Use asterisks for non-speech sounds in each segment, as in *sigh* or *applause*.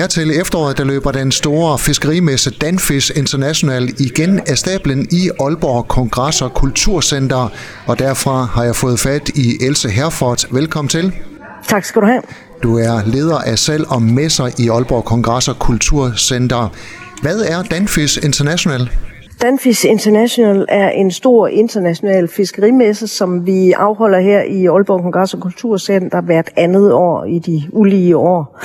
Her til efteråret, der løber den store fiskerimesse Danfish International igen af stablen i Aalborg Kongress og Kulturcenter, og derfra har jeg fået fat i Else Herford. Velkommen til. Tak skal du have. Du er leder af salg og messer i Aalborg Kongress og Kulturcenter. Hvad er Danfish International? Danfish International er en stor international fiskerimesse, som vi afholder her i Aalborg Kongress og Kulturcenter hvert andet år i de ulige år.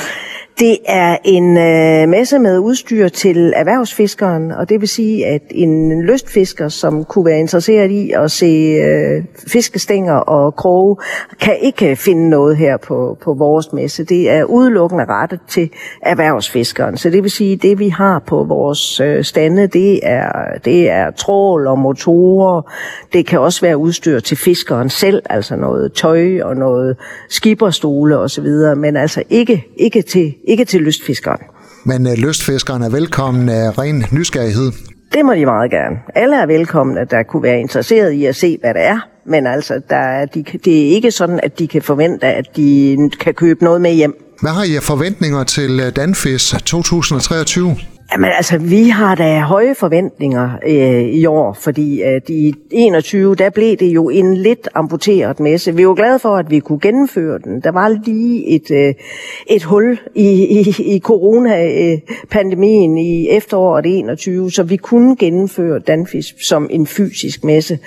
Det er en øh, messe med udstyr til erhvervsfiskeren, og det vil sige, at en lystfisker, som kunne være interesseret i at se øh, fiskestænger og kroge, kan ikke finde noget her på, på vores messe. Det er udelukkende rettet til erhvervsfiskeren. Så det vil sige, at det vi har på vores øh, stande, det er, det er trål og motorer. Det kan også være udstyr til fiskeren selv, altså noget tøj og noget skipperstole osv., men altså ikke, ikke til ikke til lystfiskeren. Men uh, lystfiskeren er velkommen af ren nysgerrighed. Det må de meget gerne. Alle er velkomne, der kunne være interesseret i at se, hvad det er. Men altså, der er, de, det er ikke sådan, at de kan forvente, at de kan købe noget med hjem. Hvad har I forventninger til øh, Danfisk 2023? Jamen altså, vi har da høje forventninger øh, i år, fordi at i 21, der blev det jo en lidt amputeret messe. Vi var glade for, at vi kunne gennemføre den. Der var lige et, øh, et hul i, i, i coronapandemien i efteråret 21, så vi kunne gennemføre Danfisk som en fysisk messe.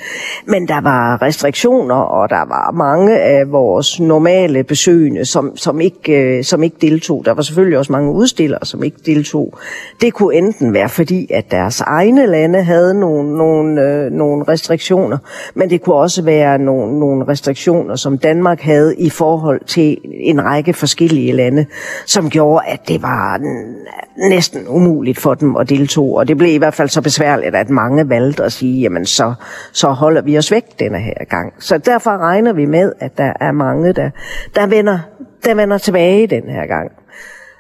Men der var restriktioner, og der var mange af vores normale besøgende, som, som, ikke, øh, som ikke deltog. Der var selvfølgelig også mange udstillere, som ikke deltog. Det det kunne enten være fordi, at deres egne lande havde nogle, nogle, øh, nogle restriktioner, men det kunne også være nogle, nogle restriktioner, som Danmark havde i forhold til en række forskellige lande, som gjorde, at det var næsten umuligt for dem at deltage. Og det blev i hvert fald så besværligt, at mange valgte at sige, jamen så, så holder vi os væk denne her gang. Så derfor regner vi med, at der er mange, der, der, vender, der vender tilbage den her gang.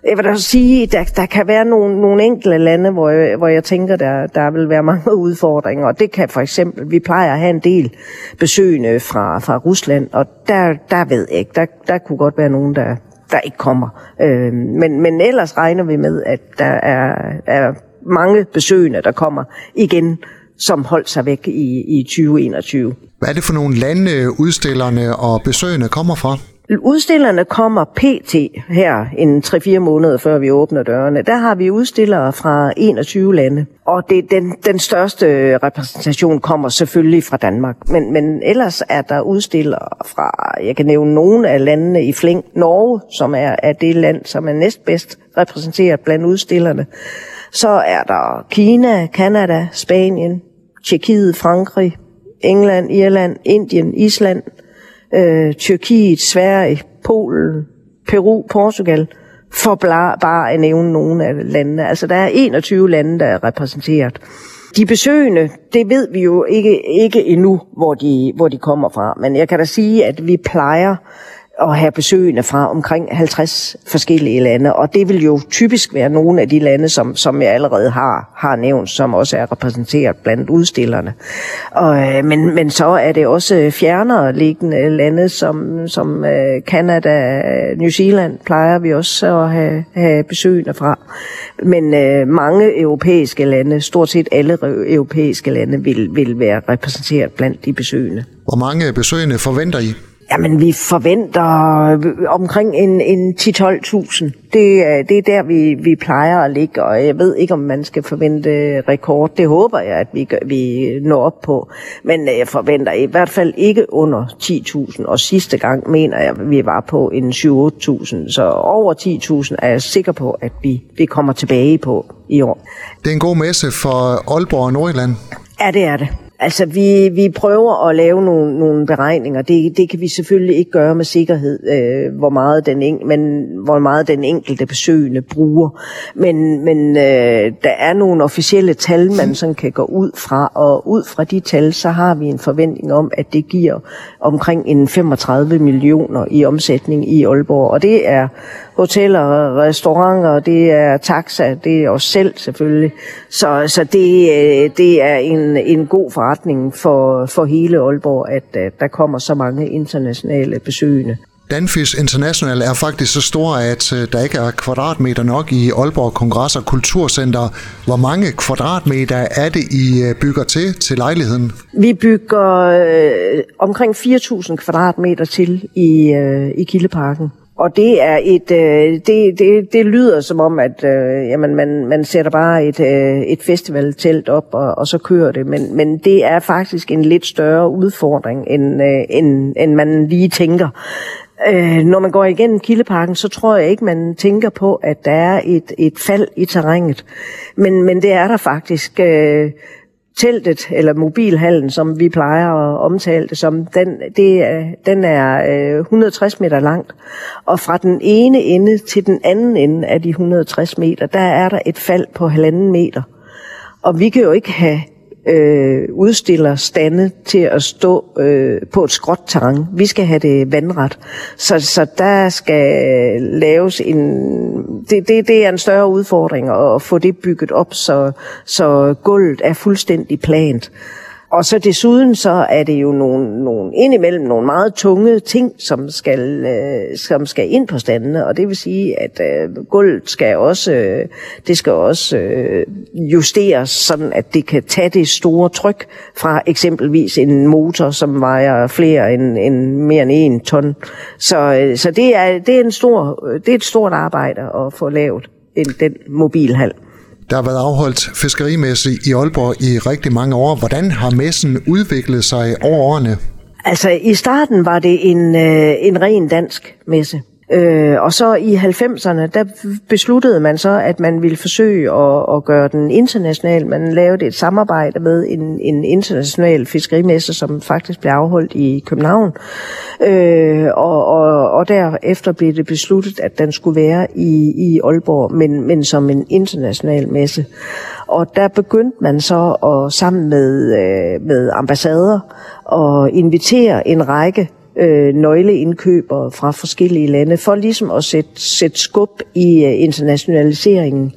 Jeg vil da sige, der, der kan være nogle, nogle enkelte lande, hvor jeg, hvor jeg tænker, der, der vil være mange *laughs* udfordringer. Og det kan for eksempel, vi plejer at have en del besøgende fra, fra Rusland, og der, der ved jeg ikke, der, der kunne godt være nogen, der, der ikke kommer. Øh, men, men ellers regner vi med, at der er, er mange besøgende, der kommer igen, som holdt sig væk i, i 2021. Hvad er det for nogle lande, udstillerne og besøgende kommer fra? Udstillerne kommer pt. her en 3-4 måneder før vi åbner dørene. Der har vi udstillere fra 21 lande. Og det, den, den største repræsentation kommer selvfølgelig fra Danmark. Men, men ellers er der udstillere fra, jeg kan nævne nogle af landene i Fling, Norge, som er, er det land, som er næstbedst repræsenteret blandt udstillerne. Så er der Kina, Kanada, Spanien, Tjekkiet, Frankrig, England, Irland, Indien, Island – øh, Tyrkiet, Sverige, Polen, Peru, Portugal, for bare at nævne nogle af landene. Altså der er 21 lande, der er repræsenteret. De besøgende, det ved vi jo ikke, ikke endnu, hvor de, hvor de kommer fra. Men jeg kan da sige, at vi plejer at have besøgende fra omkring 50 forskellige lande, og det vil jo typisk være nogle af de lande, som, som jeg allerede har, har nævnt, som også er repræsenteret blandt udstillerne. Og, øh, men, men så er det også fjernere liggende lande, som, som øh, Canada, New Zealand, plejer vi også at have, have besøgende fra. Men øh, mange europæiske lande, stort set alle europæiske lande, vil, vil være repræsenteret blandt de besøgende. Hvor mange besøgende forventer I? Jamen, vi forventer omkring en, en 10-12.000. Det, det er der, vi, vi plejer at ligge, og jeg ved ikke, om man skal forvente rekord. Det håber jeg, at vi, vi når op på. Men jeg forventer i hvert fald ikke under 10.000, og sidste gang mener jeg, at vi var på en 7-8.000. Så over 10.000 er jeg sikker på, at vi, vi kommer tilbage på i år. Det er en god messe for Aalborg og Nordjylland. Ja, det er det. Altså, vi, vi prøver at lave nogle, nogle beregninger. Det, det kan vi selvfølgelig ikke gøre med sikkerhed, øh, hvor, meget den en, men, hvor meget den enkelte besøgende bruger. Men, men øh, der er nogle officielle tal, man sådan kan gå ud fra, og ud fra de tal, så har vi en forventning om, at det giver omkring en 35 millioner i omsætning i Aalborg. Og det er hoteller, restauranter, det er taxa, det er os selv selvfølgelig. Så, så det, øh, det er en, en god forretning for, for hele Aalborg, at, at der kommer så mange internationale besøgende. Danfish International er faktisk så stor, at øh, der ikke er kvadratmeter nok i Aalborg Kongress- og Kulturcenter. Hvor mange kvadratmeter er det, I øh, bygger til til lejligheden? Vi bygger øh, omkring 4.000 kvadratmeter til i, øh, i Kildeparken. Og det er et, øh, det, det, det lyder som om, at øh, jamen, man, man sætter bare et, øh, et festivaltelt op, og, og så kører det. Men, men det er faktisk en lidt større udfordring, end, øh, end, end man lige tænker. Øh, når man går igennem Kildeparken, så tror jeg ikke, man tænker på, at der er et, et fald i terrænet. Men, men det er der faktisk. Øh, teltet, eller mobilhallen, som vi plejer at omtale det som, den, det, den er øh, 160 meter langt. Og fra den ene ende til den anden ende af de 160 meter, der er der et fald på halvanden meter. Og vi kan jo ikke have øh, udstiller stande til at stå øh, på et skråt terræn. Vi skal have det vandret. Så, så der skal laves en... Det, det, det er en større udfordring at få det bygget op, så, så gulvet er fuldstændig plant. Og så desuden så er det jo nogle, nogle indimellem nogle meget tunge ting, som skal, øh, som skal ind på standene, og det vil sige, at øh, gulvet skal også, øh, det skal også øh, justeres, sådan at det kan tage det store tryk fra eksempelvis en motor, som vejer flere end, end mere end en ton. Så, øh, så det, er, det, er en stor, øh, det er et stort arbejde at få lavet den mobilhal. Der har været afholdt fiskerimesse i Aalborg i rigtig mange år. Hvordan har messen udviklet sig over årene? Altså i starten var det en, øh, en ren dansk messe. Øh, og så i 90'erne, der besluttede man så, at man ville forsøge at, at gøre den international. Man lavede et samarbejde med en, en international fiskerimesse, som faktisk blev afholdt i København. Øh, og, og, og derefter blev det besluttet, at den skulle være i, i Aalborg, men, men som en international messe. Og der begyndte man så at sammen med, øh, med ambassader og invitere en række øh, nøgleindkøbere fra forskellige lande, for ligesom at sætte, sætte skub i øh, internationaliseringen.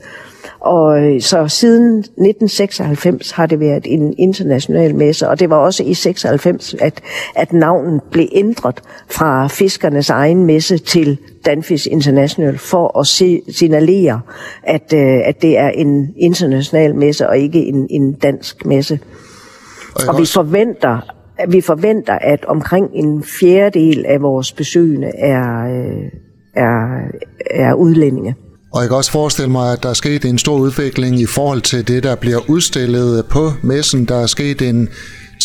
Og øh, så siden 1996 har det været en international messe, og det var også i 96, at, at navnet blev ændret fra fiskernes egen messe til Danfish International for at se, signalere, at, øh, at det er en international messe og ikke en, en dansk messe. Og, og vi forventer, vi forventer, at omkring en fjerdedel af vores besøgende er, øh, er, er udlændinge. Og jeg kan også forestille mig, at der er sket en stor udvikling i forhold til det, der bliver udstillet på messen. Der er sket en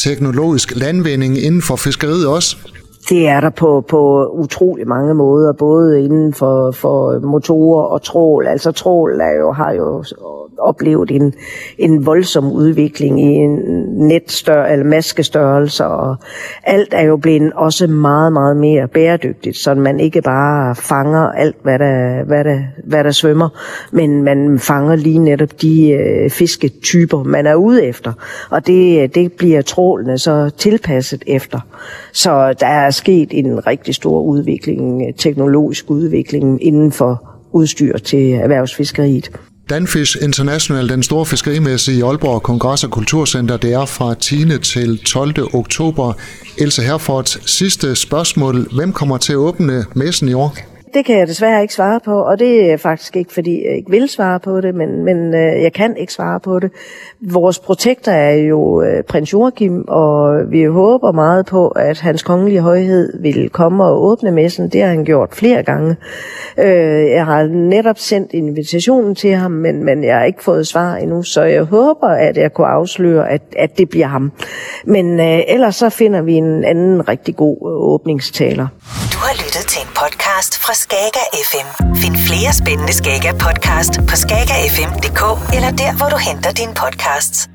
teknologisk landvinding inden for fiskeriet også. Det er der på, på utrolig mange måder, både inden for, for motorer og trål. Altså trål er jo, har jo oplevet en, en voldsom udvikling i en netstør, eller maskestørrelse, og alt er jo blevet også meget, meget mere bæredygtigt, så man ikke bare fanger alt, hvad der, hvad der, hvad der svømmer, men man fanger lige netop de øh, fisketyper, man er ude efter, og det, det bliver trålene så tilpasset efter. Så der er sket en rigtig stor udvikling, øh, teknologisk udvikling inden for udstyr til erhvervsfiskeriet. Danfish International, den store fiskerimesse i Aalborg Kongress- og Kulturcenter, det er fra 10. til 12. oktober. Else Herfords sidste spørgsmål. Hvem kommer til at åbne messen i år? Det kan jeg desværre ikke svare på, og det er faktisk ikke, fordi jeg ikke vil svare på det, men, men øh, jeg kan ikke svare på det. Vores protektor er jo øh, prins Joachim, og vi håber meget på, at hans kongelige højhed vil komme og åbne messen. Det har han gjort flere gange. Øh, jeg har netop sendt invitationen til ham, men, men jeg har ikke fået svar endnu, så jeg håber, at jeg kunne afsløre, at, at det bliver ham. Men øh, ellers så finder vi en anden rigtig god øh, åbningstaler. Du har lyttet til en podcast fra Skager FM. Find flere spændende Skager podcast på skagerfm.dk eller der, hvor du henter dine podcasts.